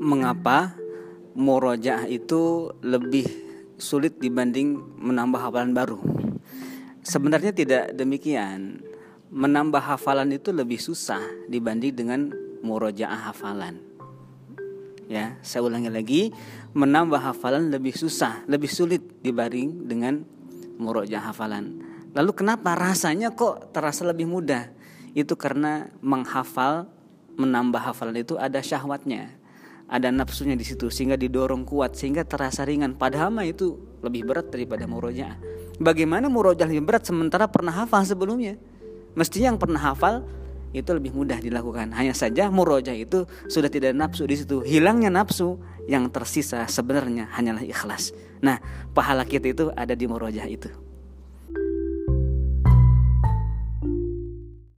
mengapa murojaah itu lebih sulit dibanding menambah hafalan baru? Sebenarnya tidak demikian. Menambah hafalan itu lebih susah dibanding dengan murojaah hafalan. Ya, saya ulangi lagi, menambah hafalan lebih susah, lebih sulit dibanding dengan murojaah hafalan. Lalu kenapa rasanya kok terasa lebih mudah? Itu karena menghafal, menambah hafalan itu ada syahwatnya ada nafsunya di situ sehingga didorong kuat sehingga terasa ringan. Padahal mah itu lebih berat daripada murojaah. Bagaimana murojaah lebih berat sementara pernah hafal sebelumnya? Mestinya yang pernah hafal itu lebih mudah dilakukan. Hanya saja murojaah itu sudah tidak nafsu di situ. Hilangnya nafsu yang tersisa sebenarnya hanyalah ikhlas. Nah pahala kita itu ada di murojaah itu